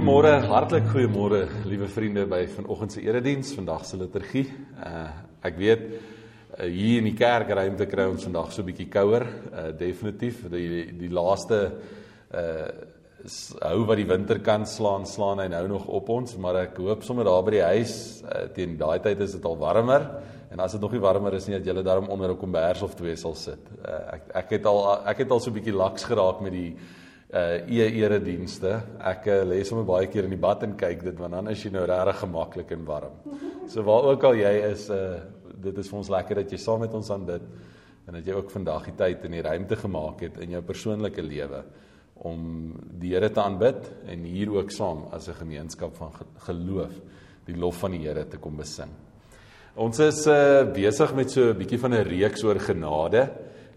Goeiemôre, hartlik goeiemôre, liewe vriende by vanoggend se erediens, vandag se liturgie. Uh ek weet uh, hier in die kerkruimte kry ons vandag so 'n bietjie kouer, uh definitief. Die die laaste uh hou wat die winter kan slaan, slaan hy nou nog op ons, maar ek hoop sommer daar by die huis uh, teen daai tyd is dit al warmer. En as dit nog nie warmer is nie, dat julle daarom onder 'n kombers of twee sal sit. Uh, ek ek het al ek het al so 'n bietjie laks geraak met die uh e eredienste. Ek uh, lê sommer baie keer in die bad en kyk dit want dan is jy nou regtig gemaklik en warm. So waar ook al jy is, uh dit is vir ons lekker dat jy saam met ons aanbid en dat jy ook vandag die tyd en die ruimte gemaak het in jou persoonlike lewe om die Here te aanbid en hier ook saam as 'n gemeenskap van geloof die lof van die Here te kom besing. Ons is uh besig met so 'n bietjie van 'n reeks oor genade.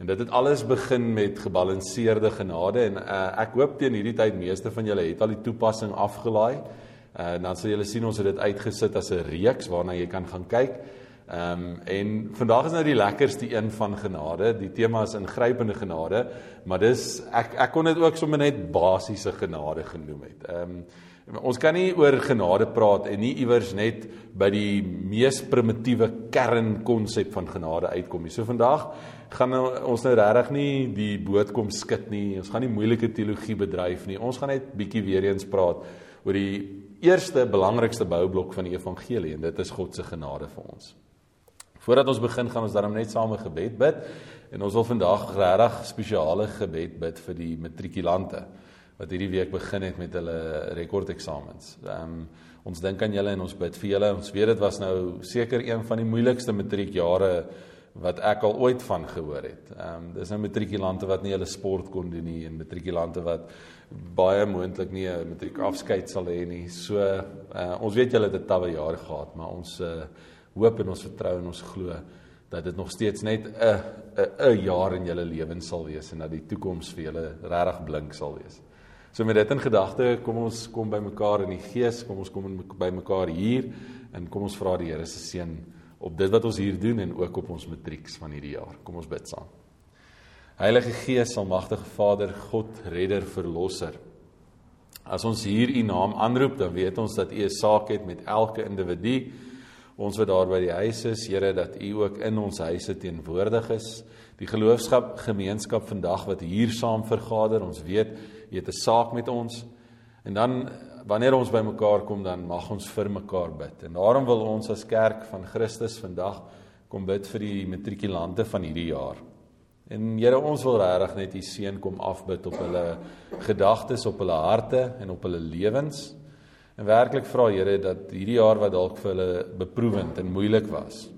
En dit het alles begin met gebalanseerde genade en uh, ek hoop teen hierdie tyd meeste van julle het al die toepassing afgelaai. Uh, dan sal julle sien ons het dit uitgesit as 'n reeks waarna jy kan gaan kyk. Ehm um, en vandag is nou die lekkerste een van genade. Die tema is ingrypende genade, maar dis ek ek kon dit ook sommer net basiese genade genoem het. Ehm um, ons kan nie oor genade praat en nie iewers net by die mees primitiewe kernkonsep van genade uitkom nie. So vandag gaan ons nou regtig nie die boot kom skit nie. Ons gaan nie moeilike teologie bedryf nie. Ons gaan net bietjie weer eens praat oor die eerste belangrikste boublok van die evangelie en dit is God se genade vir ons. Voordat ons begin gaan ons daarom net saam 'n gebed bid en ons wil vandag regtig spesiale gebed bid vir die matrikulante wat hierdie week begin het met hulle rekordeksamens. Ehm um, ons dink aan julle en ons bid vir julle. Ons weet dit was nou seker een van die moeilikste matriekjare wat ek al ooit van gehoor het. Ehm um, dis nou matrikulante wat nie hulle sport kon doen nie en matrikulante wat baie moontlik nie 'n matriek afskeid sal hê nie. So uh, ons weet julle het 'n tawwe jaar gehad, maar ons uh, hoop en ons vertrou en ons glo dat dit nog steeds net 'n 'n 'n jaar in julle lewens sal wees en dat die toekoms vir julle regtig blink sal wees. So met dit in gedagte, kom ons kom by mekaar in die gees, kom ons kom by mekaar hier en kom ons vra die Here se seën op dit wat ons hier doen en ook op ons matrieks van hierdie jaar. Kom ons bid saam. Heilige Gees, almagtige Vader, God, Redder, Verlosser. As ons hier U naam aanroep, dan weet ons dat U 'n saak het met elke individu. Ons wat daar by die huis is, Here, dat U ook in ons huise teenwoordig is. Die geloofskap gemeenskap vandag wat hier saam vergader, ons weet U het 'n saak met ons. En dan wanneer ons bymekaar kom dan mag ons vir mekaar bid. En daarom wil ons as kerk van Christus vandag kom bid vir die matrikulante van hierdie jaar. En Here, ons wil regtig net u seën kom afbid op hulle gedagtes, op hulle harte en op hulle lewens. En werklik vra Here dat hierdie jaar wat dalk vir hulle beproewend en moeilik was.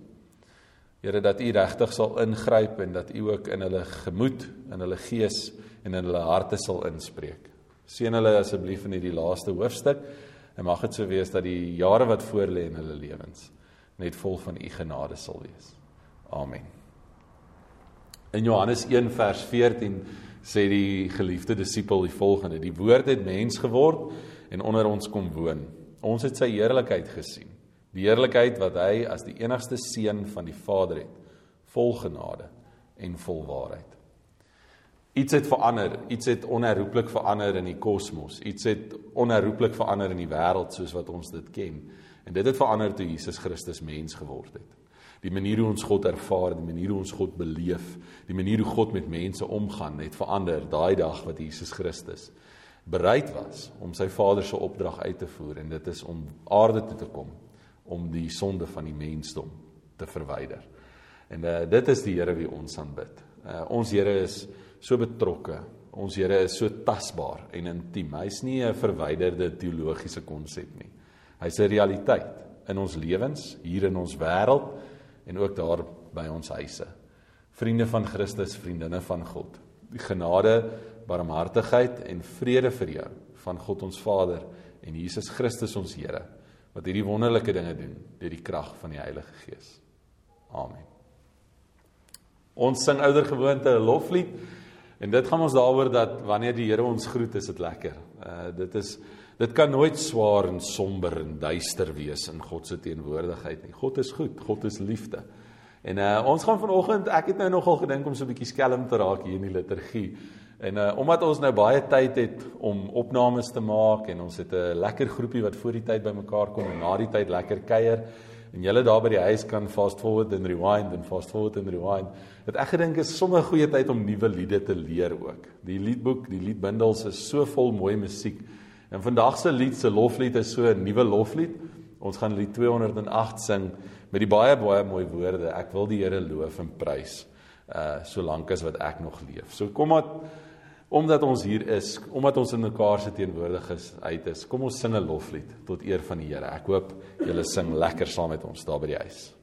Here dat u regtig sal ingryp en dat u ook in hulle gemoed, in hulle gees en in hulle harte sal inspreek. Seën hulle asseblief in hierdie laaste hoofstuk en mag dit so wees dat die jare wat voorlê in hulle lewens net vol van u genade sal wees. Amen. In Johannes 1 vers 14 sê die geliefde disipel die volgende: Die woord het mens geword en onder ons kom woon. Ons het sy heerlikheid gesien. Die heerlikheid wat hy as die enigste seun van die Vader het, vol genade en vol waarheid. Iets het verander, iets het onherroepelik verander in die kosmos. Iets het onherroepelik verander in die wêreld soos wat ons dit ken. En dit het verander toe Jesus Christus mens geword het. Die manier hoe ons God ervaar, die manier hoe ons God beleef, die manier hoe God met mense omgaan, het verander daai dag wat Jesus Christus bereid was om sy Vader se opdrag uit te voer en dit is om aarde toe te kom om die sonde van die mensdom te verwyder. En uh, dit is die Here wie ons aanbid. Uh, ons Here is so betrokke. Ons Here is so tasbaar en intiem. Hy's nie 'n verwyderde teologiese konsep nie. Hy's 'n realiteit in ons lewens, hier in ons wêreld en ook daar by ons huise. Vriende van Christus, vriendinne van God. Die genade, barmhartigheid en vrede vir jou van God ons Vader en Jesus Christus ons Here wat hierdie wonderlike dinge doen deur die krag van die Heilige Gees. Amen. Ons sing oudergewoonte 'n loflied En dit gaan ons daaroor dat wanneer die Here ons groet, is dit lekker. Uh dit is dit kan nooit swaar en somber en duister wees in God se teenwoordigheid nie. God is goed, God is liefde. En uh ons gaan vanoggend, ek het nou nogal gedink om so 'n bietjie skelm te raak hier in die liturgie. En uh omdat ons nou baie tyd het om opnames te maak en ons het 'n lekker groepie wat voor die tyd bymekaar kom en na die tyd lekker kuier en julle daar by die huis kan fast forward en rewind en fast forward en rewind. Het ek gedink is sommer 'n goeie tyd om nuwe liede te leer ook. Die liedboek, die liedbundels is so vol mooi musiek. En vandag se lied se loflied is so 'n nuwe loflied. Ons gaan lied 208 sing met die baie baie mooi woorde. Ek wil die Here loof en prys uh solank as wat ek nog leef. So kom maar omdat ons hier is, omdat ons in mekaar se teenwoordigheid is, kom ons sing 'n loflied tot eer van die Here. Ek hoop julle sing lekker saam met ons daar by die huis.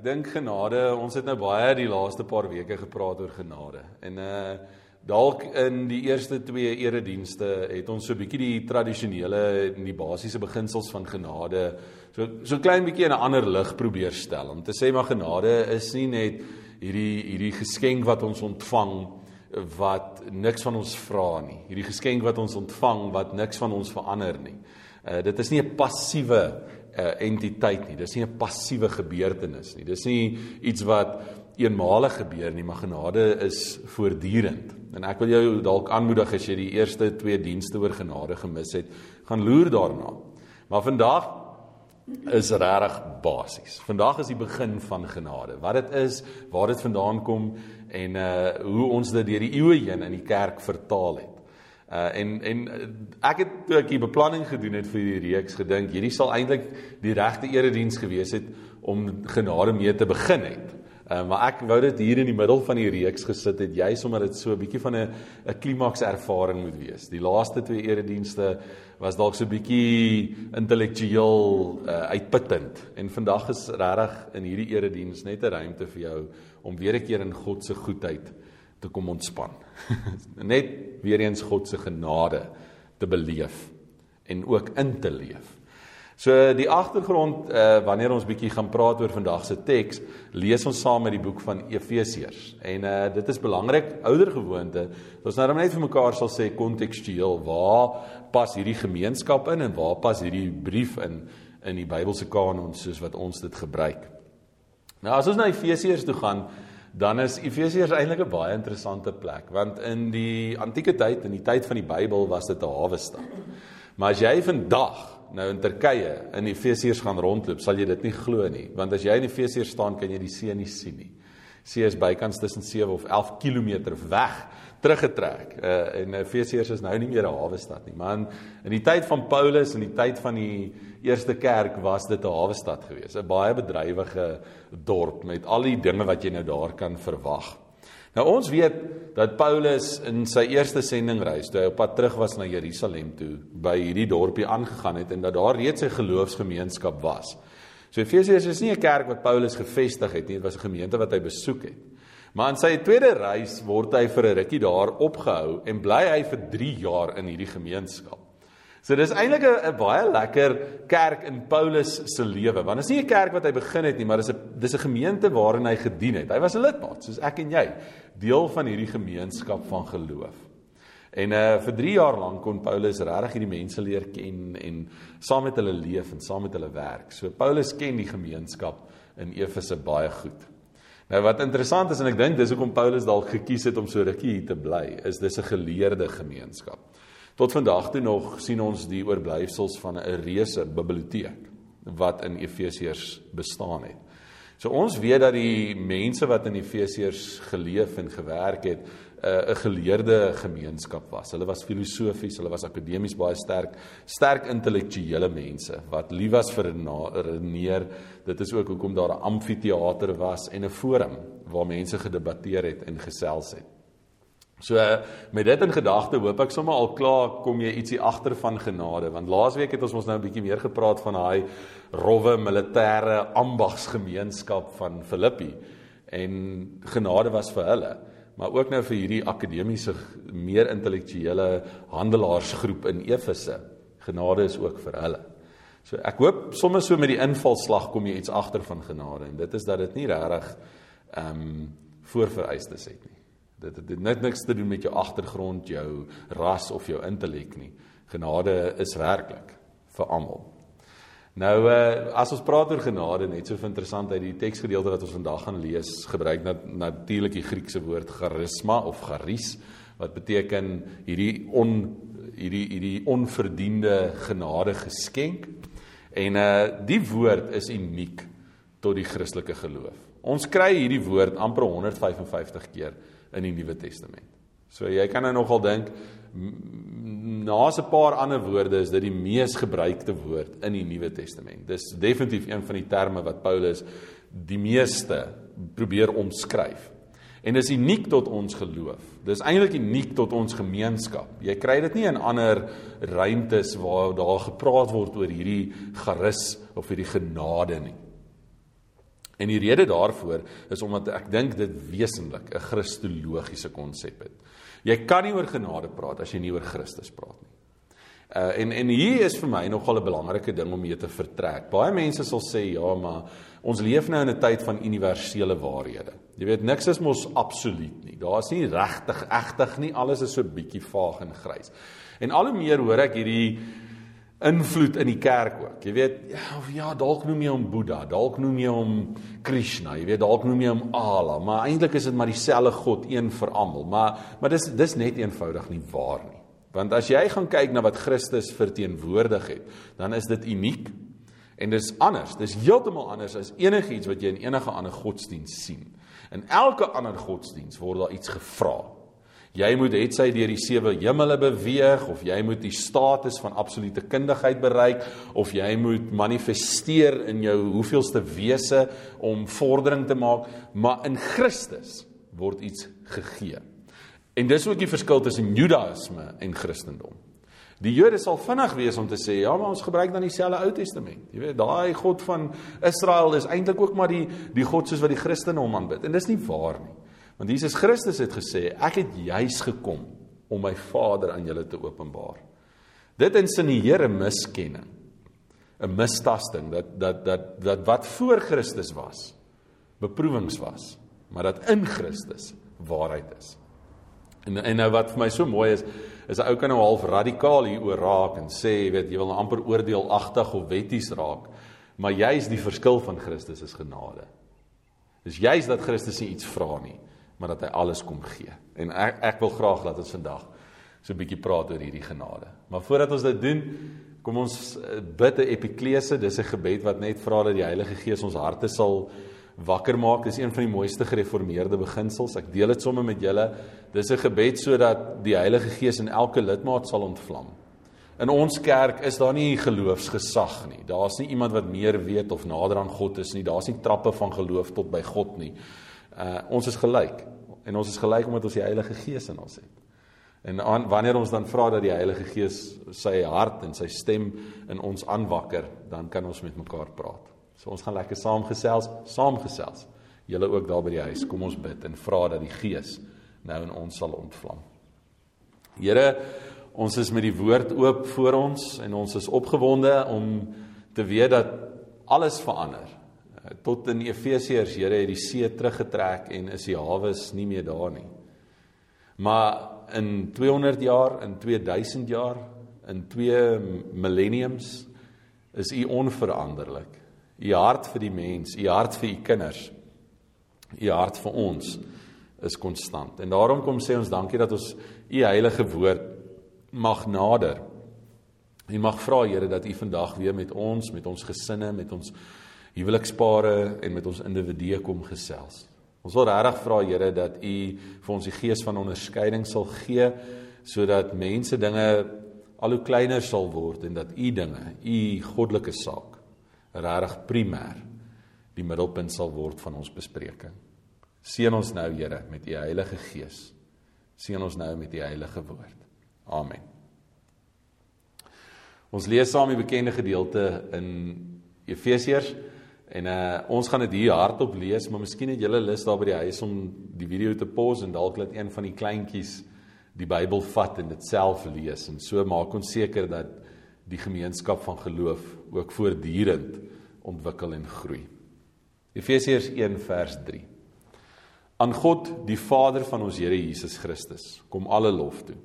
Ek dink genade, ons het nou baie die laaste paar weke gepraat oor genade. En uh dalk in die eerste twee eredienste het ons so 'n bietjie die tradisionele en die basiese beginsels van genade so so klein bietjie in 'n ander lig probeer stel. Om te sê maar genade is nie net hierdie hierdie geskenk wat ons ontvang wat niks van ons vra nie. Hierdie geskenk wat ons ontvang wat niks van ons verander nie. Uh dit is nie 'n passiewe uh, entiteit nie. Dis nie 'n passiewe gebeurtenis nie. Dis nie iets wat eenmalig gebeur nie, maar genade is voortdurend. En ek wil jou dalk aanmoedig as jy die eerste twee dienste oor genade gemis het, gaan loer daarna. Maar vandag is regtig basies. Vandag is die begin van genade. Wat dit is, waar dit vandaan kom en uh hoe ons dit deur die eeue heen in die kerk vertaal het. Uh en en uh, ek het toe ek die beplanning gedoen het vir die reeks gedink hierdie sal eintlik die regte erediens gewees het om genade mee te begin het. Uh maar ek wou dit hier in die middel van die reeks gesit het juis omdat dit so 'n bietjie van 'n 'n klimaks ervaring moet wees. Die laaste twee eredienste was dalk so 'n bietjie intellektueel uh, uitputtend en vandag is regtig in hierdie erediens net 'n ruimte vir jou om weer 'n keer in God se goedheid te kom ontspan. Net weer eens God se genade te beleef en ook in te leef. So die agtergrond uh wanneer ons bietjie gaan praat oor vandag se teks, lees ons saam met die boek van Efesiërs. En uh dit is belangrik ouer gewoonte. Ons nou net vir mekaar sal sê kontekstueel, waar pas hierdie gemeenskap in en waar pas hierdie brief in in die Bybelse kanon soos wat ons dit gebruik. Nou as ons na Efesiërs toe gaan, dan is Efesiërs eintlik 'n baie interessante plek want in die antieke tyd in die tyd van die Bybel was dit 'n hawe stad. Maar as jy vandag nou in Turkye in Efesiërs gaan rondloop, sal jy dit nie glo nie, want as jy in Efesiërs staan, kan jy die see nie sien nie. See is bykans tussen 7 of 11 km weg teruggetrek. Uh en Efesiërs is nou nie meer 'n hawe stad nie, maar in, in die tyd van Paulus en die tyd van die eerste kerk was dit 'n hawe stad geweest, 'n baie bedrywige dorp met al die dinge wat jy nou daar kan verwag. Nou ons weet dat Paulus in sy eerste sendingreis, toe hy op pad terug was na Jerusalem toe, by hierdie dorpie aangegaan het en dat daar reeds 'n geloofsgemeenskap was. So Efesiërs is nie 'n kerk wat Paulus gevestig het nie, dit was 'n gemeente wat hy besoek het. Maar in sy tweede reis word hy vir 'n rukkie daar opgehou en bly hy vir 3 jaar in hierdie gemeenskap. So dis eintlik 'n baie lekker kerk in Paulus se lewe. Want dit is nie 'n kerk wat hy begin het nie, maar dis 'n dis 'n gemeente waarin hy gedien het. Hy was 'n lidmaat, soos ek en jy, deel van hierdie gemeenskap van geloof. En uh vir 3 jaar lank kon Paulus regtig hierdie mense leer ken en saam met hulle leef en saam met hulle werk. So Paulus ken die gemeenskap in Efese baie goed. Nou wat interessant is en ek dink dis hoekom Paulus dalk gekies het om so rukkie hier te bly, is dis 'n geleerde gemeenskap. Tot vandag toe nog sien ons die oorblyfsels van 'n reuse biblioteek wat in Efesiërs bestaan het. So ons weet dat die mense wat in Efesiërs geleef en gewerk het, uh, 'n geleerde gemeenskap was. Hulle was filosofies, hulle was akademies baie sterk, sterk intellektuele mense wat lief was vir redeneer. Dit is ook hoekom daar 'n amfitheater was en 'n forum waar mense gedebatteer het en gesels het. So met dit in gedagte hoop ek sommer al klaar kom jy ietsie agter van genade want laasweek het ons ons nou 'n bietjie meer gepraat van daai rowwe militêre ambagsgemeenskap van Filippi en genade was vir hulle maar ook nou vir hierdie akademiese meer intellektuele handelaarsgroep in Efese genade is ook vir hulle. So ek hoop sommer so met die invalslag kom jy iets agter van genade en dit is dat dit nie regtig ehm um, voorvereistes het nie. Dit het net niks te doen met jou agtergrond, jou ras of jou intellek nie. Genade is werklik vir almal. Nou uh as ons praat oor genade net so interessant uit die teksgedeelte wat ons vandag gaan lees, gebruik nat, natuurlik die Griekse woord charisma of charis wat beteken hierdie on hierdie hierdie onverdiende genade geskenk. En uh die woord is uniek tot die Christelike geloof. Ons kry hierdie woord amper 155 keer in die Nuwe Testament. So jy kan nou nogal dink na 'n paar ander woorde is dit die mees gebruikte woord in die Nuwe Testament. Dis definitief een van die terme wat Paulus die meeste probeer omskryf. En dis uniek tot ons geloof. Dis eintlik uniek tot ons gemeenskap. Jy kry dit nie in ander ruimtes waar daar gepraat word oor hierdie charis of hierdie genade nie. En die rede daarvoor is omdat ek dink dit wesentlik 'n kristologiese konsep het. Jy kan nie oor genade praat as jy nie oor Christus praat nie. Uh en en hier is vir my nogal 'n belangrike ding om mee te vertrek. Baie mense sal sê ja, maar ons leef nou in 'n tyd van universele waarhede. Jy weet niks is mos absoluut nie. Daar's nie regtig egtig nie. Alles is so bietjie vaag en grys. En al hoe meer hoor ek hierdie invloed in die kerk ook. Jy weet, ja, of ja, dalk noem jy hom Boeddha, dalk noem jy hom Krishna, jy weet, dalk noem jy hom Allah, maar eintlik is dit maar dieselfde God, een vir almal. Maar maar dis dis net eenvoudig nie waar nie. Want as jy gaan kyk na wat Christus verteenwoordig het, dan is dit uniek en dis anders. Dis heeltemal anders as enigiets wat jy in enige ander godsdiens sien. In elke ander godsdiens word daar iets gevra. Jy moet het sy deur die sewe hemele beweeg of jy moet die status van absolute kundigheid bereik of jy moet manifesteer in jou hoeveelste wese om vordering te maak, maar in Christus word iets gegee. En dis ook die verskil tussen Judaïsme en Christendom. Die Jode sal vinnig wees om te sê ja, maar ons gebruik dan dieselfde Ou Testament. Jy weet, daai God van Israel is eintlik ook maar die die God soos wat die Christene hom aanbid. En dis nie waar nie. Want Jesus Christus het gesê, ek het juis gekom om my Vader aan julle te openbaar. Dit insinieer 'n miskenning, 'n mistasting dat dat dat dat wat voor Christus was, beproewings was, maar dat in Christus waarheid is. En en nou wat vir my so mooi is, is 'n ou kan nou half radikaal hier oor raak en sê, weet jy wil nou amper oordeelagtig of wetties raak, maar juis die verskil van Christus is genade. Dis juis dat Christus nie iets vra nie maar dat hy alles kom gee. En ek ek wil graag dat ons vandag so 'n bietjie praat oor hierdie genade. Maar voordat ons dit doen, kom ons eh, bid 'n epiklese, dis 'n gebed wat net vra dat die Heilige Gees ons harte sal wakker maak. Dis een van die mooiste gereformeerde beginsels. Ek deel dit sommer met julle. Dis 'n gebed sodat die Heilige Gees in elke lidmaat sal ontvlam. In ons kerk is daar nie geloofsgesag nie. Daar's nie iemand wat meer weet of nader aan God is nie. Daar's nie trappe van geloof tot by God nie. Uh ons is gelyk en ons is gelyk omdat ons die Heilige Gees in ons het. En aan, wanneer ons dan vra dat die Heilige Gees sy hart en sy stem in ons aanwakker, dan kan ons met mekaar praat. So ons gaan lekker saamgesels, saamgesels. Julle ook daar by die huis, kom ons bid en vra dat die Gees nou in ons sal ontvlam. Here, ons is met die woord oop voor ons en ons is opgewonde om te weet dat alles verander. Tot in Efesiërs, Here het die see teruggetrek en is die hawes nie meer daar nie. Maar in 200 jaar, in 2000 jaar, in 2 millenniums is U onveranderlik u hart vir die mens, u hart vir u kinders, u hart vir ons is konstant. En daarom kom sê ons dankie dat ons u heilige woord mag nader. En mag vra Here dat u vandag weer met ons, met ons gesinne, met ons huwelikspare en met ons individue kom gesels. Ons wil regtig vra Here dat u vir ons die gees van onderskeiding sal gee sodat mense dinge al hoe kleiner sal word en dat u dinge, u goddelike saak regtig primêr die middelpunt sal word van ons bespreking. Seën ons nou Here met u Heilige Gees. Seën ons nou met u heilige woord. Amen. Ons lees saam die bekende gedeelte in Efesiërs en uh, ons gaan dit hier hardop lees, maar miskien het julle lus daar by die huis om die video te pause en dalk laat een van die kleintjies die Bybel vat en dit self lees en so maak ons seker dat die gemeenskap van geloof ook voortdurend ontwikkel en groei. Efesiërs 1 vers 3. Aan God, die Vader van ons Here Jesus Christus, kom alle lof toe.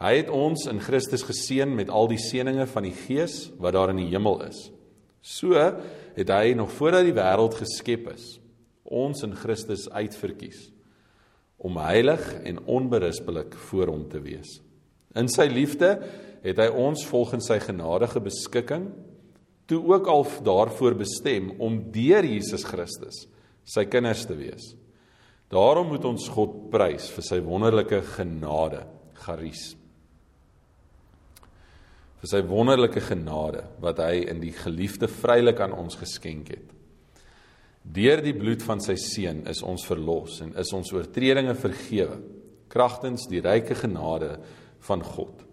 Hy het ons in Christus geseën met al die seënings van die Gees wat daar in die hemel is. So het hy nog voordat die wêreld geskep is, ons in Christus uitverkies om heilig en onberispelik voor hom te wees. In sy liefde het hy ons volgens sy genadige beskikking toe ook al daarvoor bestem om deur Jesus Christus sy kinders te wees. Daarom moet ons God prys vir sy wonderlike genade, charis. Vir sy wonderlike genade wat hy in die geliefde vrylik aan ons geskenk het. Deur die bloed van sy seun is ons verlos en is ons oortredinge vergewe kragtens die ryke genade van God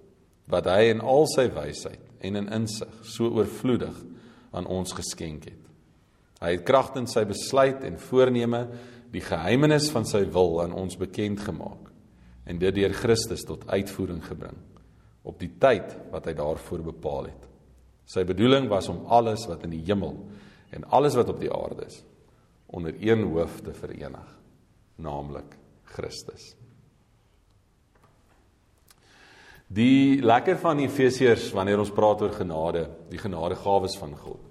wat hy in al sy wysheid en in insig so oorvloedig aan ons geskenk het. Hy het kragtens sy besluit en voorneme die geheimenis van sy wil aan ons bekend gemaak en dit deur Christus tot uitvoering gebring op die tyd wat hy daarvoor bepaal het. Sy bedoeling was om alles wat in die hemel en alles wat op die aarde is onder een hoof te verenig, naamlik Christus. Die lekker van Efesiërs wanneer ons praat oor genade, die genadegawes van God,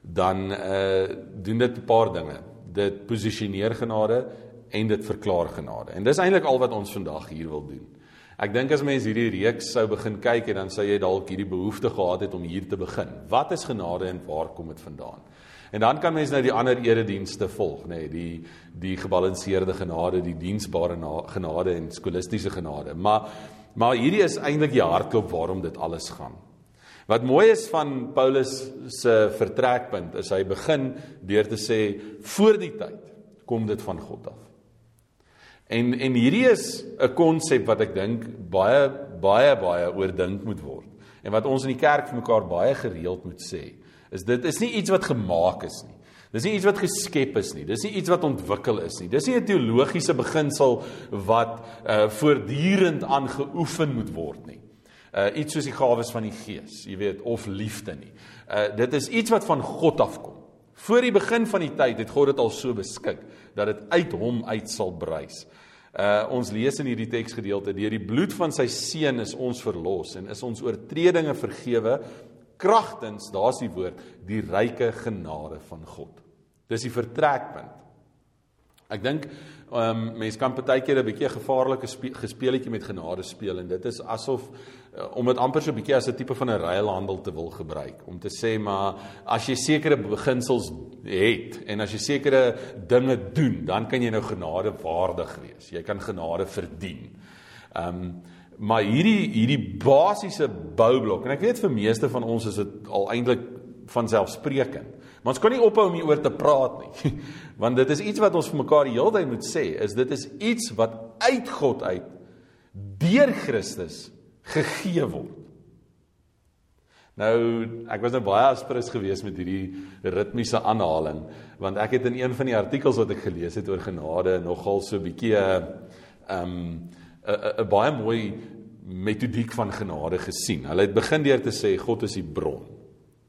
dan uh doen dit 'n paar dinge. Dit posisioneer genade en dit verklaar genade. En dis eintlik al wat ons vandag hier wil doen. Ek dink as mense hierdie reeks sou begin kyk en dan sou jy dalk hierdie behoefte gehad het om hier te begin. Wat is genade en waar kom dit vandaan? En dan kan mense nou die ander eredienste volg, nê, nee, die die gebalanseerde genade, die diensbare genade en skolistiese genade. Maar Maar hierdie is eintlik die hartklop waarom dit alles gaan. Wat mooi is van Paulus se vertrekpunt is hy begin deur te sê voor die tyd kom dit van God af. En en hierdie is 'n konsep wat ek dink baie baie baie oordink moet word. En wat ons in die kerk vir mekaar baie gereeld moet sê, is dit is nie iets wat gemaak is nie. Dis nie iets wat geskep is nie. Dis nie iets wat ontwikkel is nie. Dis nie 'n teologiese beginsel wat uh voortdurend aangeoefen moet word nie. Uh iets soos die gawes van die Gees, jy weet, of liefde nie. Uh dit is iets wat van God afkom. Voor die begin van die tyd het God dit al so beskik dat dit uit hom uit sal bruis. Uh ons lees in hierdie teksgedeelte deur die bloed van sy seun is ons verlos en is ons oortredinge vergewe kragtens, daar's die woord, die ryke genade van God. Dis die vertrekpunt. Ek dink ehm um, mense kan partykeer 'n bietjie gevaarlike gespeletjie met genade speel en dit is asof om dit amper so 'n bietjie as 'n tipe van 'n ruilhandel te wil gebruik om te sê maar as jy sekere beginsels het en as jy sekere dinge doen, dan kan jy nou genade waardig wees. Jy kan genade verdien. Ehm um, maar hierdie hierdie basiese boublok en ek weet vir meeste van ons is dit al eintlik van selfsprekend. Maar ons kan nie ophou om hieroor te praat nie. Want dit is iets wat ons vir mekaar die hele tyd moet sê, is dit is iets wat uit God uit deur Christus gegee word. Nou, ek was nou baie aspres geweest met hierdie ritmiese aanhaling, want ek het in een van die artikels wat ek gelees het oor genade nogal so 'n bietjie 'n um 'n baie mooi metodiek van genade gesien. Hulle het begin deur te sê God is die bron.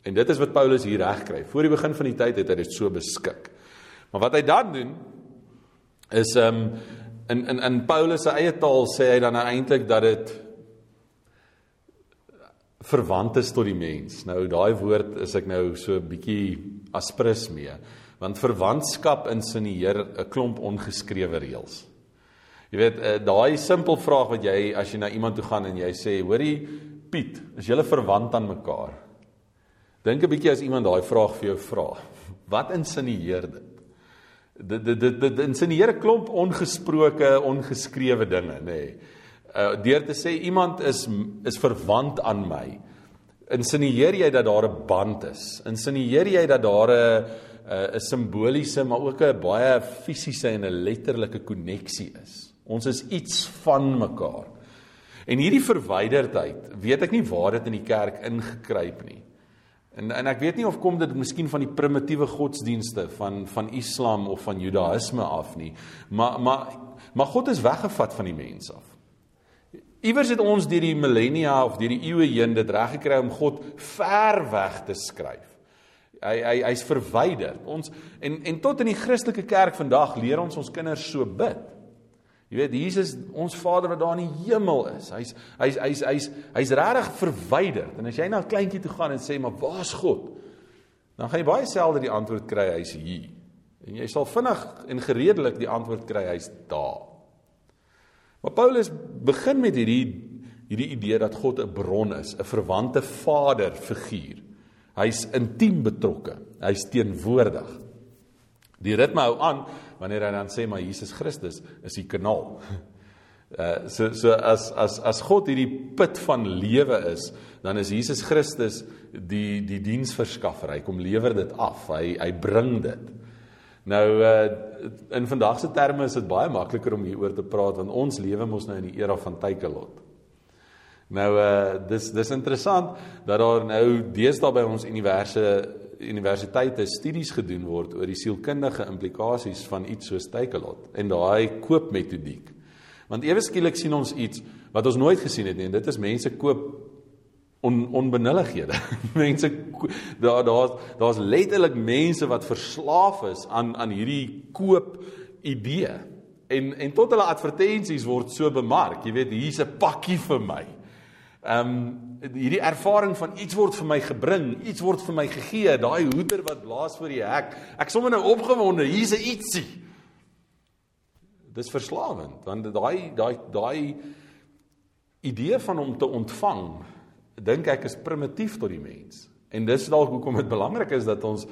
En dit is wat Paulus hier regkry. Voor die begin van die tyd het hy dit so beskik. Maar wat hy dan doen is um in in in Paulus se eie taal sê hy dan nou eintlik dat dit verwant is tot die mens. Nou daai woord is ek nou so 'n bietjie aspres mee, want verwantskap insinieer 'n klomp ongeskrewe reëls. Jy weet, uh, daai simpel vraag wat jy as jy na iemand toe gaan en jy sê, "Hoerie Piet, is julle verwant aan mekaar?" Dink 'n bietjie as iemand daai vraag vir jou vra. Wat insinieer dit? Dit dit dit, dit insinieer 'n klomp ongesproke, ongeskrewe dinge, nê. Nee. Uh deur te sê iemand is is verwant aan my. Insinieer jy dat daar 'n band is? Insinieer jy dat daar 'n 'n simboliese maar ook 'n baie fisiese en 'n letterlike koneksie is? Ons is iets van mekaar. En hierdie verwyderdheid, weet ek nie waar dit in die kerk ingekruip nie. En en ek weet nie of kom dit miskien van die primitiewe godsdienste van van Islam of van Judaïsme af nie. Maar maar maar God is weggevat van die mens af. Iewers het ons deur die millennia of deur die eeue heen dit reg gekry om God ver weg te skryf. Hy hy hy's verwyder. Ons en en tot in die Christelike kerk vandag leer ons ons kinders so bid. Jy weet Jesus ons Vader wat daar in die hemel is. Hy's hy's hy's hy's hy's regtig verwyder. En as jy na 'n kleintjie toe gaan en sê maar waar's God? Dan gaan jy baie selde die antwoord kry hy's hier. En jy sal vinnig en gereedelik die antwoord kry hy's daar. Maar Paulus begin met hierdie hierdie idee dat God 'n bron is, 'n verwante Vader figuur. Hy's intiem betrokke. Hy's teenwoordig. Die ritme hou aan wanneer hy dan sê maar Jesus Christus is die kanaal. Uh so so as as as God hierdie put van lewe is, dan is Jesus Christus die die diensverskaffer. Hy kom lewer dit af. Hy hy bring dit. Nou uh in vandag se terme is dit baie makliker om hieroor te praat want ons lewe mos nou in die era van Takealot. Nou uh dis dis interessant dat daar nou deesdae by ons universiteit universiteite studies gedoen word oor die sielkundige implikasies van iets soos Takealot en daai koopmetodiek. Want ewe skielik sien ons iets wat ons nooit gesien het nie en dit is mense koop on, onbenullighede. mense daar daar's daar's letterlik mense wat verslaaf is aan aan hierdie koop idee. En en tot hulle advertensies word so bemark. Jy weet, hier's 'n pakkie vir my. Ehm um, hierdie ervaring van iets word vir my gebring, iets word vir my gegee, daai hoeder wat blaas voor die hek. Ek sommer nou opgewonde, hier's 'n ietsie. Dis verslawend want daai daai daai idee van om te ontvang, dink ek is primitief tot die mens. En dis dalk hoekom dit belangrik is dat ons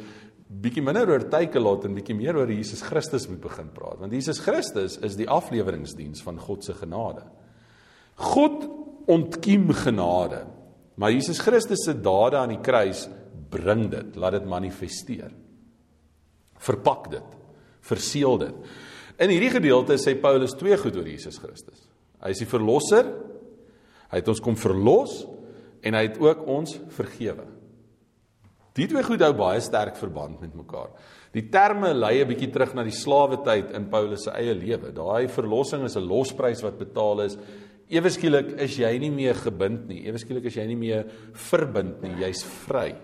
bietjie minder oor Takealot en bietjie meer oor Jesus Christus moet begin praat, want Jesus Christus is die afleweringsdiens van God se genade. God ontkiem genade. Maar Jesus Christus se dade aan die kruis bring dit, laat dit manifesteer. Verpak dit, verseël dit. In hierdie gedeelte sê Paulus twee goed oor Jesus Christus. Hy is die verlosser. Hy het ons kom verlos en hy het ook ons vergewe. Die twee goed hou baie sterk verband met mekaar. Die terme lei 'n bietjie terug na die slawe tyd in Paulus se eie lewe. Daai verlossing is 'n losprys wat betaal is Ewe skielik is jy nie meer gebind nie. Ewe skielik is jy nie meer verbind nie. Jy's vry.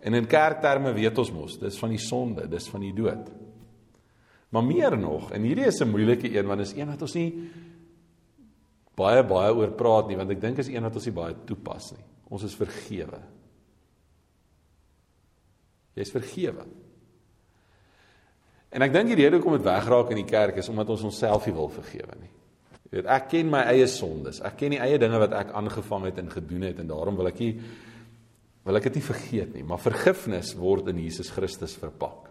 En in kerkterme weet ons mos, dis van die sonde, dis van die dood. Maar meer nog, en hierdie is 'n moeilike een want is een wat ons nie baie baie oor praat nie, want ek dink is een wat ons nie baie toepas nie. Ons is vergewe. Jy's vergewe. En ek dink die rede hoekom dit wegraak in die kerk is omdat ons onsself nie wil vergewe nie. Jy weet, ek ken my eie sondes. Ek ken die eie dinge wat ek aangevang het en gedoen het en daarom wil ek nie wil ek dit nie vergeet nie, maar vergifnis word in Jesus Christus verpak.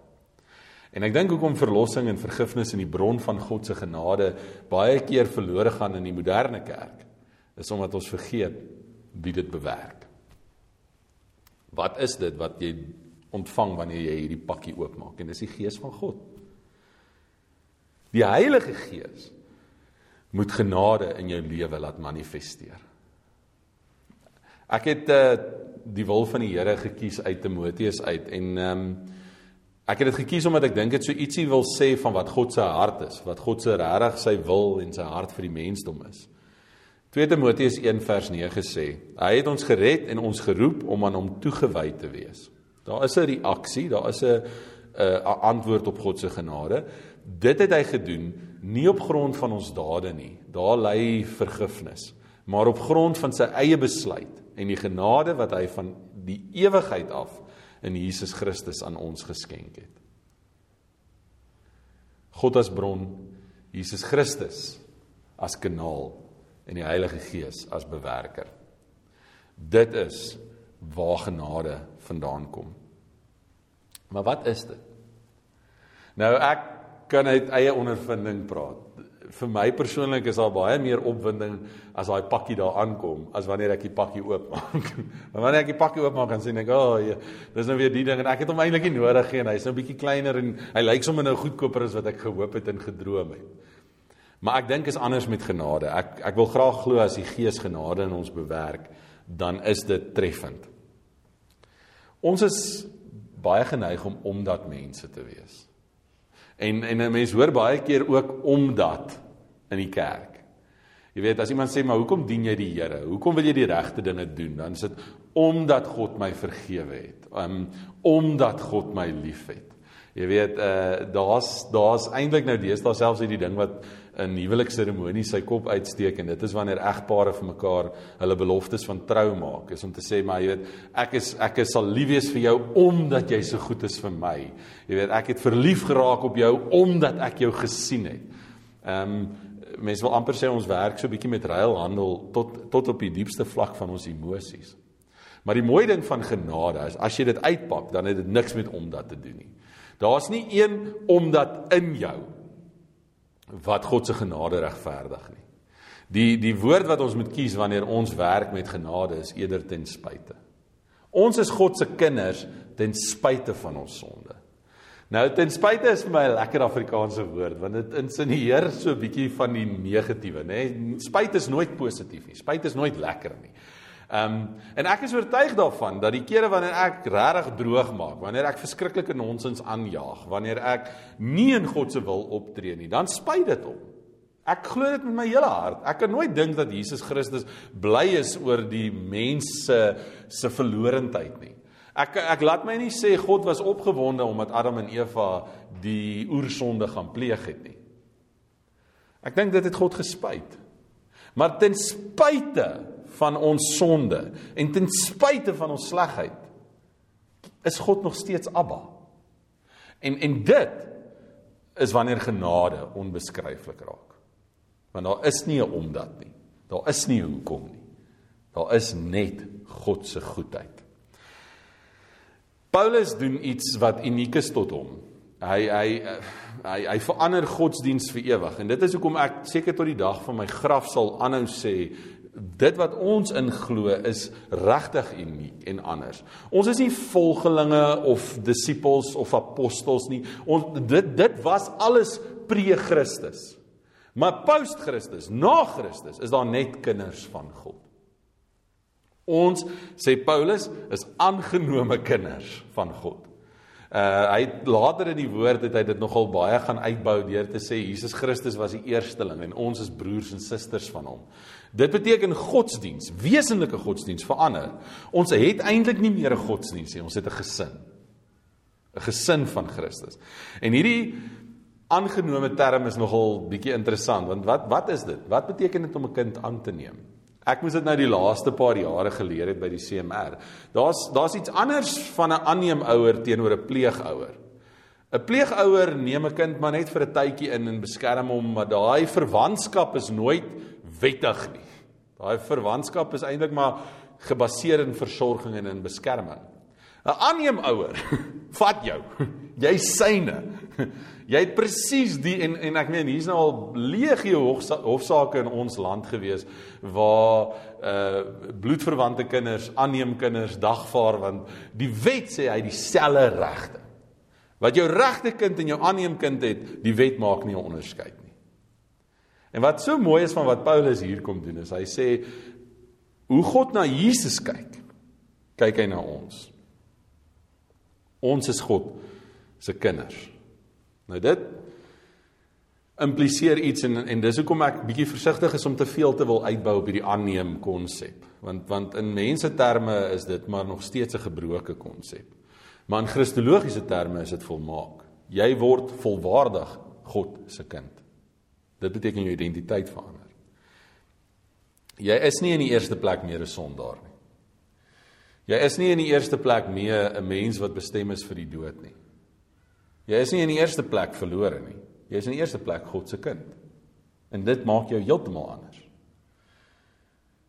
En ek dink hoekom verlossing en vergifnis in die bron van God se genade baie keer verlore gaan in die moderne kerk, is omdat ons vergeet wie dit bewerk. Wat is dit wat jy ontvang wanneer jy hierdie pakkie oopmaak? En dis die Gees van God. Die Heilige Gees moet genade in jou lewe laat manifesteer. Ek het uh, die wil van die Here gekies uit Timoteus uit en ehm um, ek het dit gekies omdat ek dink dit so ietsie wil sê van wat God se hart is, wat God se regtig sy wil en sy hart vir die mensdom is. 2 Timoteus 1 vers 9 sê: Hy het ons gered en ons geroep om aan hom toegewy te wees. Daar is 'n reaksie, daar is 'n 'n antwoord op God se genade. Dit het hy gedoen nie op grond van ons dade nie. Daar lê vergifnis, maar op grond van sy eie besluit en die genade wat hy van die ewigheid af in Jesus Christus aan ons geskenk het. God as bron, Jesus Christus as kanaal en die Heilige Gees as bewerker. Dit is waar genade vandaan kom. Maar wat is dit? Nou ek kan uit eie ondervinding praat vir my persoonlik is daar baie meer opwinding as daai pakkie daar aankom as wanneer ek die pakkie oopmaak. Want wanneer ek die pakkie oopmaak dan sien ek, "O, oh, ja, dis nou weer die ding en ek het hom eintlik nie nodig nie en hy's nou bietjie kleiner en hy lyk sommer nou goedkoper as wat ek gehoop het en gedroom het." Maar ek dink is anders met genade. Ek ek wil graag glo as die Gees genade in ons bewerk, dan is dit treffend. Ons is baie geneig om omdat mense te wees. En en 'n mens hoor baie keer ook omdat in die kerk. Jy weet as iemand sê maar hoekom dien jy die Here? Hoekom wil jy die regte dinge doen? Dan is dit omdat God my vergewe het. Um omdat God my liefhet. Jy weet uh daar's daar's eintlik nou deesdae selfs hierdie ding wat 'n huwelikseremonie sy kop uitsteek en dit is wanneer egpare vir mekaar hulle beloftes van trou maak. Is om te sê maar jy weet ek is ek is sal lief wees vir jou omdat jy so goed is vir my. Jy weet ek het verlief geraak op jou omdat ek jou gesien het. Ehm um, mense wil amper sê ons werk so bietjie met ruilhandel tot tot op die diepste vlak van ons emosies. Maar die mooi ding van genade is as jy dit uitpak dan het dit niks met omdat te doen nie. Daar's nie een omdat in jou wat God se genade regverdig nie. Die die woord wat ons moet kies wanneer ons werk met genade is eerder ten spyte. Ons is God se kinders ten spyte van ons sonde. Nou ten spyte is vir my 'n lekker Afrikaanse woord want dit insinueer so 'n bietjie van die negatiewe, nê? Nee? Spyt is nooit positief nie. Spyt is nooit lekker nie. Ehm um, en ek is oortuig daarvan dat die kere wanneer ek regtig droog maak, wanneer ek verskriklike nonsens aanjaag, wanneer ek nie in God se wil optree nie, dan spyt dit hom. Ek glo dit met my hele hart. Ek kan nooit dink dat Jesus Christus bly is oor die mense se verlorendheid nie. Ek ek laat my nie sê God was opgewonde omdat Adam en Eva die oersonde gaan pleeg het nie. Ek dink dit het God gespyt. Maar ten spyte van ons sonde en ten spyte van ons slegheid is God nog steeds Abba. En en dit is wanneer genade onbeskryflik raak. Want daar is nie 'n omdat nie. Daar is nie hoekom nie. Daar is net God se goedheid. Paulus doen iets wat uniek is tot hom. Hy hy hy hy verander godsdiens vir ewig en dit is hoekom ek seker tot die dag van my graf sal aanhou sê dit wat ons inglo is regtig uniek en anders. Ons is nie volgelinge of disippels of apostels nie. Ons dit dit was alles pre-Christus. Maar post-Christus, na Christus, is daar net kinders van God. Ons sê Paulus is aangenome kinders van God. Uh hy later in die woord het hy dit nogal baie gaan uitbou deur te sê Jesus Christus was die eersteling en ons is broers en susters van hom. Dit beteken godsdiens, wesenlike godsdiens verander. Ons het eintlik nie meer 'n godsdiens nie, ons het 'n gesin. 'n Gesin van Christus. En hierdie aangenome term is nogal bietjie interessant want wat wat is dit? Wat beteken dit om 'n kind aan te neem? Ek moes dit nou die laaste paar jare geleer het by die CMR. Daar's daar's iets anders van 'n aanneemouer teenoor 'n pleegouer. 'n Pleegouer neem 'n kind maar net vir 'n tydjie in en beskerm hom, maar daai verwantskap is nooit wettig nie. Daai verwantskap is eintlik maar gebaseer in versorging en in beskerming. 'n Aanneemouer vat jou. Jy syne. Jy het presies die en en ek meen hier's nou al legio hofsaake in ons land gewees waar uh bloedverwante kinders aanneem kinders dagvaar want die wet sê hy dieselfde regte. Wat jou regte kind en jou aanneem kind het, die wet maak nie 'n onderskeid nie. En wat so mooi is van wat Paulus hier kom doen is hy sê hoe God na Jesus kyk, kyk hy na ons. Ons is God se kinders. Nou dit impliseer iets en en dis hoekom ek bietjie versigtig is om te veel te wil uitbou op hierdie aanneem konsep. Want want in mense terme is dit maar nog steeds 'n gebroke konsep. Maar in kristologiese terme is dit volmaak. Jy word volwaardig God se kind. Dit beteken jou identiteit verander. Jy is nie in die eerste plek meer 'n sondaar nie. Jy is nie in die eerste plek meer 'n mens wat bestem is vir die dood nie. Jy is nie in die eerste plek verlore nie. Jy is in die eerste plek God se kind. En dit maak jou heeltemal anders.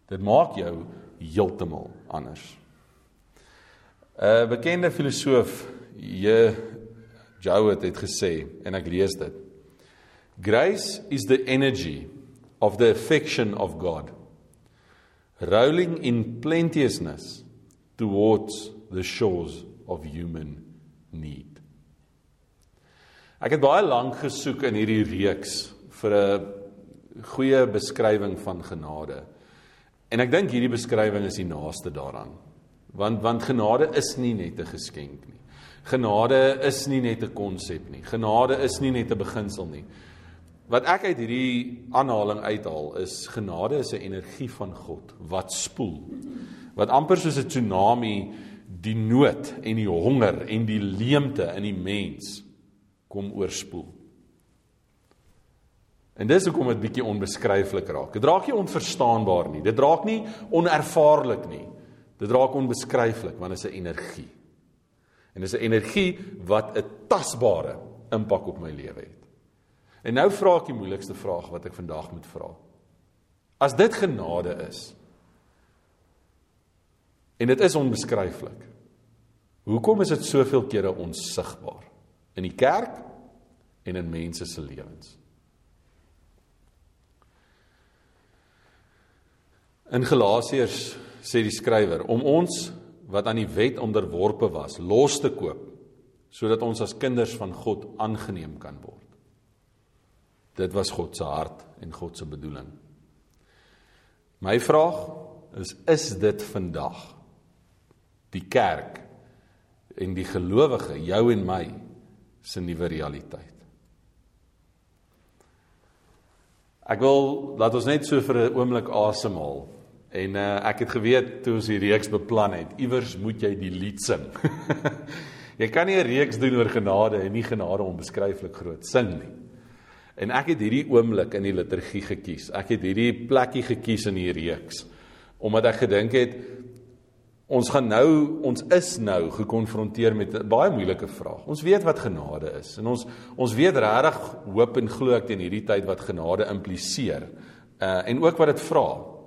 Dit maak jou heeltemal anders. 'n Bekende filosoof, J. Jowett het gesê en ek lees dit. Grace is the energy of the affection of God rolling in plenteousness towards the shores of human need. Ek het baie lank gesoek in hierdie reeks vir 'n goeie beskrywing van genade. En ek dink hierdie beskrywing is die naaste daaraan. Want want genade is nie net 'n geskenk nie. Genade is nie net 'n konsep nie. Genade is nie net 'n beginsel nie. Wat ek uit hierdie aanhaling uithaal is genade is 'n energie van God wat spoel. Wat amper soos 'n tsunami die nood en die honger en die leemte in die mens kom oorspoel. En dis hoekom dit bietjie onbeskryflik raak. Dit raak nie onverstaanbaar nie. Dit raak nie onervaarlik nie. Dit raak onbeskryflik want dit is 'n energie. En dis 'n energie wat 'n tasbare impak op my lewe het. En nou vra ek die moeilikste vraag wat ek vandag moet vra. As dit genade is en dit is onbeskryflik. Hoekom is dit soveel kere onsigbaar? in die kerk en in mense se lewens. In Galasiërs sê die skrywer om ons wat aan die wet onderworpe was los te koop sodat ons as kinders van God aangeneem kan word. Dit was God se hart en God se bedoeling. My vraag is is dit vandag die kerk en die gelowige jou en my se nuwe realiteit. Ek wil laat ons net so vir 'n oomblik asemhaal. En uh, ek het geweet toe ons die reeks beplan het, iewers moet jy die lied sing. jy kan nie 'n reeks doen oor genade en nie genade onbeskryflik groot sing nie. En ek het hierdie oomblik in die liturgie gekies. Ek het hierdie plekkie gekies in die reeks omdat ek gedink het Ons gaan nou ons is nou gekonfronteer met 'n baie moeilike vraag. Ons weet wat genade is en ons ons weet regtig hoop en glo ek teen hierdie tyd wat genade impliseer. Uh en ook wat dit vra.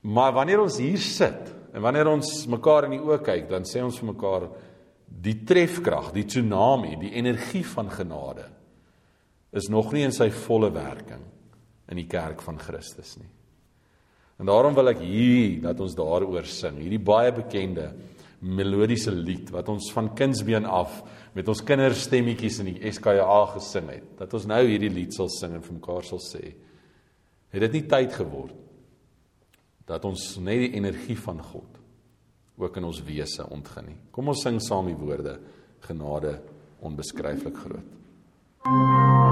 Maar wanneer ons hier sit en wanneer ons mekaar in die oë kyk, dan sê ons vir mekaar die trefkrag, die tsunami, die energie van genade is nog nie in sy volle werking in die kerk van Christus nie. En daarom wil ek hier dat ons daaroor sing. Hierdie baie bekende melodiese lied wat ons van kindsbeen af met ons kinderstemmetjies in die SKA gesing het. Dat ons nou hierdie lied sal sing en vir mekaar sal sê: Het dit nie tyd geword dat ons net die energie van God ook in ons wese ontgin nie. Kom ons sing saam die woorde: Genade onbeskryflik groot. Thank you.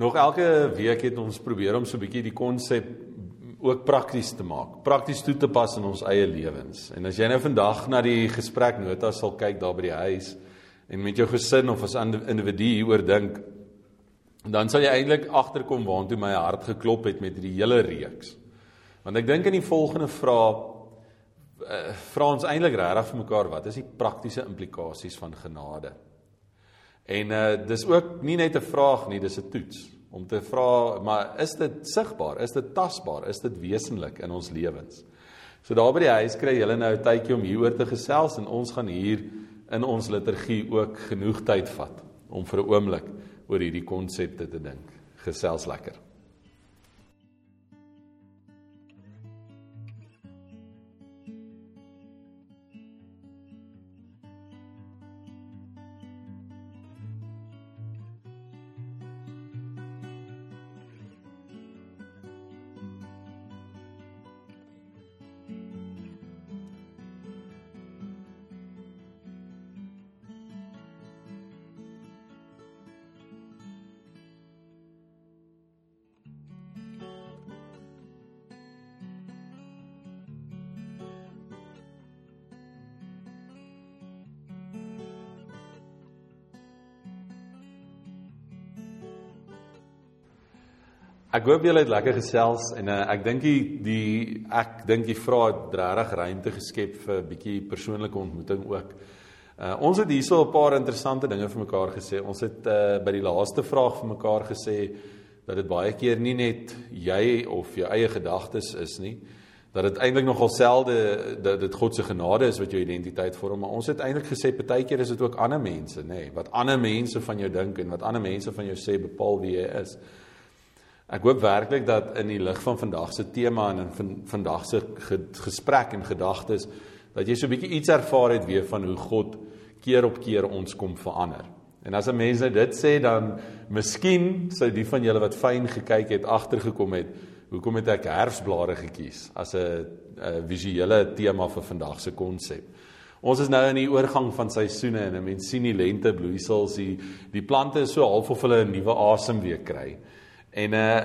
Nog elke week het ons probeer om so 'n bietjie die konsep ook prakties te maak, prakties toe te pas in ons eie lewens. En as jy nou vandag na die gespreknota sal kyk daar by die huis en met jou gesin of as individu hieroor dink, dan sal jy eintlik agterkom waartoe my hart geklop het met hierdie hele reeks. Want ek dink in die volgende vraag uh, vra ons eintlik regtig vir mekaar wat is die praktiese implikasies van genade? En uh dis ook nie net 'n vraag nie, dis 'n toets om te vra, maar is dit sigbaar? Is dit tasbaar? Is dit wesenlik in ons lewens? So daar by die huis kry julle nou 'n tydjie om hieroor te gesels en ons gaan hier in ons liturgie ook genoeg tyd vat om vir 'n oomblik oor hierdie konsepte te dink. Gesels lekker. Ek hoop julle het lekker gesels en uh, ek dink die, die ek dink die vrae het regtig ruimte geskep vir 'n bietjie persoonlike ontmoeting ook. Uh, ons het hierso 'n paar interessante dinge vir mekaar gesê. Ons het uh, by die laaste vraag vir mekaar gesê dat dit baie keer nie net jy of jou eie gedagtes is nie, dat dit eintlik nogal selde dat dit God se genade is wat jou identiteit vorm, maar ons het eintlik gesê partykeer is dit ook ander mense, nê, nee, wat ander mense van jou dink en wat ander mense van jou sê bepaal wie jy is. Ek hoop werklik dat in die lig van vandag se tema en in van, vandag se gesprek en gedagtes dat jy so 'n bietjie iets ervaar het weer van hoe God keer op keer ons kom verander. En as 'n mens nou dit sê dan miskien sou die van julle wat fyn gekyk het agtergekom het hoekom het ek herfsblare gekies as 'n visuele tema vir vandag se konsep. Ons is nou in die oorgang van seisoene en mense sien die lente bloeisels, die die plante is so half of hulle 'n nuwe asem weer kry. En uh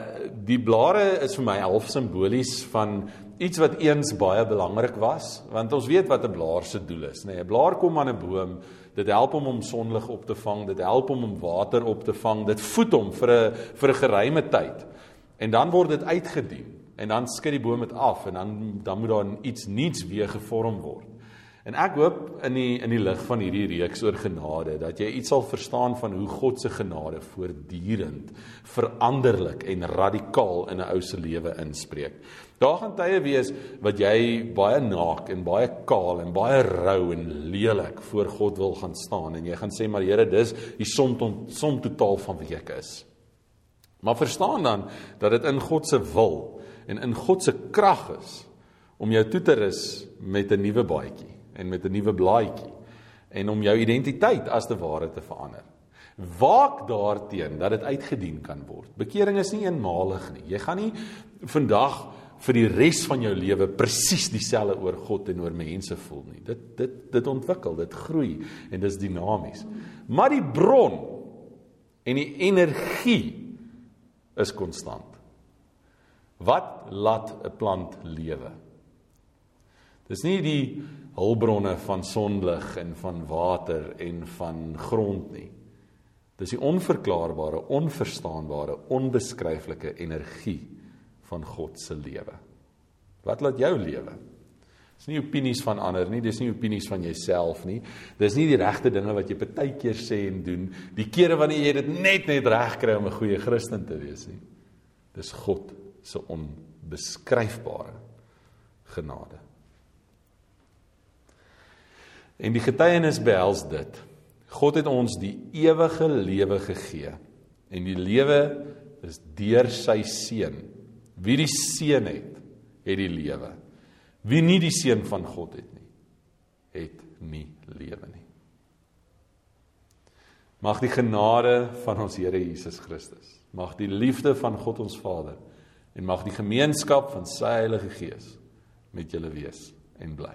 die blare is vir my half simbolies van iets wat eens baie belangrik was, want ons weet wat 'n blaar se doel is, nê. Nee, 'n Blaar kom aan 'n boom, dit help hom om sonlig op te vang, dit help hom om water op te vang, dit voed hom vir 'n vir 'n geruime tyd. En dan word dit uitgedien en dan skud die boom dit af en dan dan moet daar iets nuuts weer gevorm word. En ek hoop in die in die lig van hierdie reeks oor genade dat jy iets sal verstaan van hoe God se genade voortdurend veranderlik en radikaal in 'n ou se lewe inspreek. Daar gaan tye wees wat jy baie naak en baie kaal en baie rou en lelik voor God wil gaan staan en jy gaan sê maar Here dis die som tot som totaal van wie ek is. Maar verstaan dan dat dit in God se wil en in God se krag is om jou toe te rus met 'n nuwe baadjie en met 'n nuwe blaadjie en om jou identiteit as te ware te verander. Waak daarteen dat dit uitgedien kan word. Bekering is nie eenmalig nie. Jy gaan nie vandag vir die res van jou lewe presies dieselfde oor God en oor mense voel nie. Dit dit dit ontwikkel, dit groei en dis dinamies. Maar die bron en die energie is konstant. Wat laat 'n plant lewe? Dis nie die hulpbronne van sonlig en van water en van grond nie. Dis die onverklaarbare, onverstaanbare, onbeskryflike energie van God se lewe. Wat laat jou lewe? Dis nie opinies van ander nie, dis nie opinies van jouself nie. Dis nie die regte dinge wat jy partykeer sê en doen, die kere wanneer jy dit net net reg kry om 'n goeie Christen te wees nie. Dis God se onbeskryfbare genade. En die getuienis behels dit. God het ons die ewige lewe gegee. En die lewe is deur sy seun. Wie die seun het, het die lewe. Wie nie die seun van God het nie, het nie lewe nie. Mag die genade van ons Here Jesus Christus, mag die liefde van God ons Vader en mag die gemeenskap van sy Heilige Gees met julle wees en bly.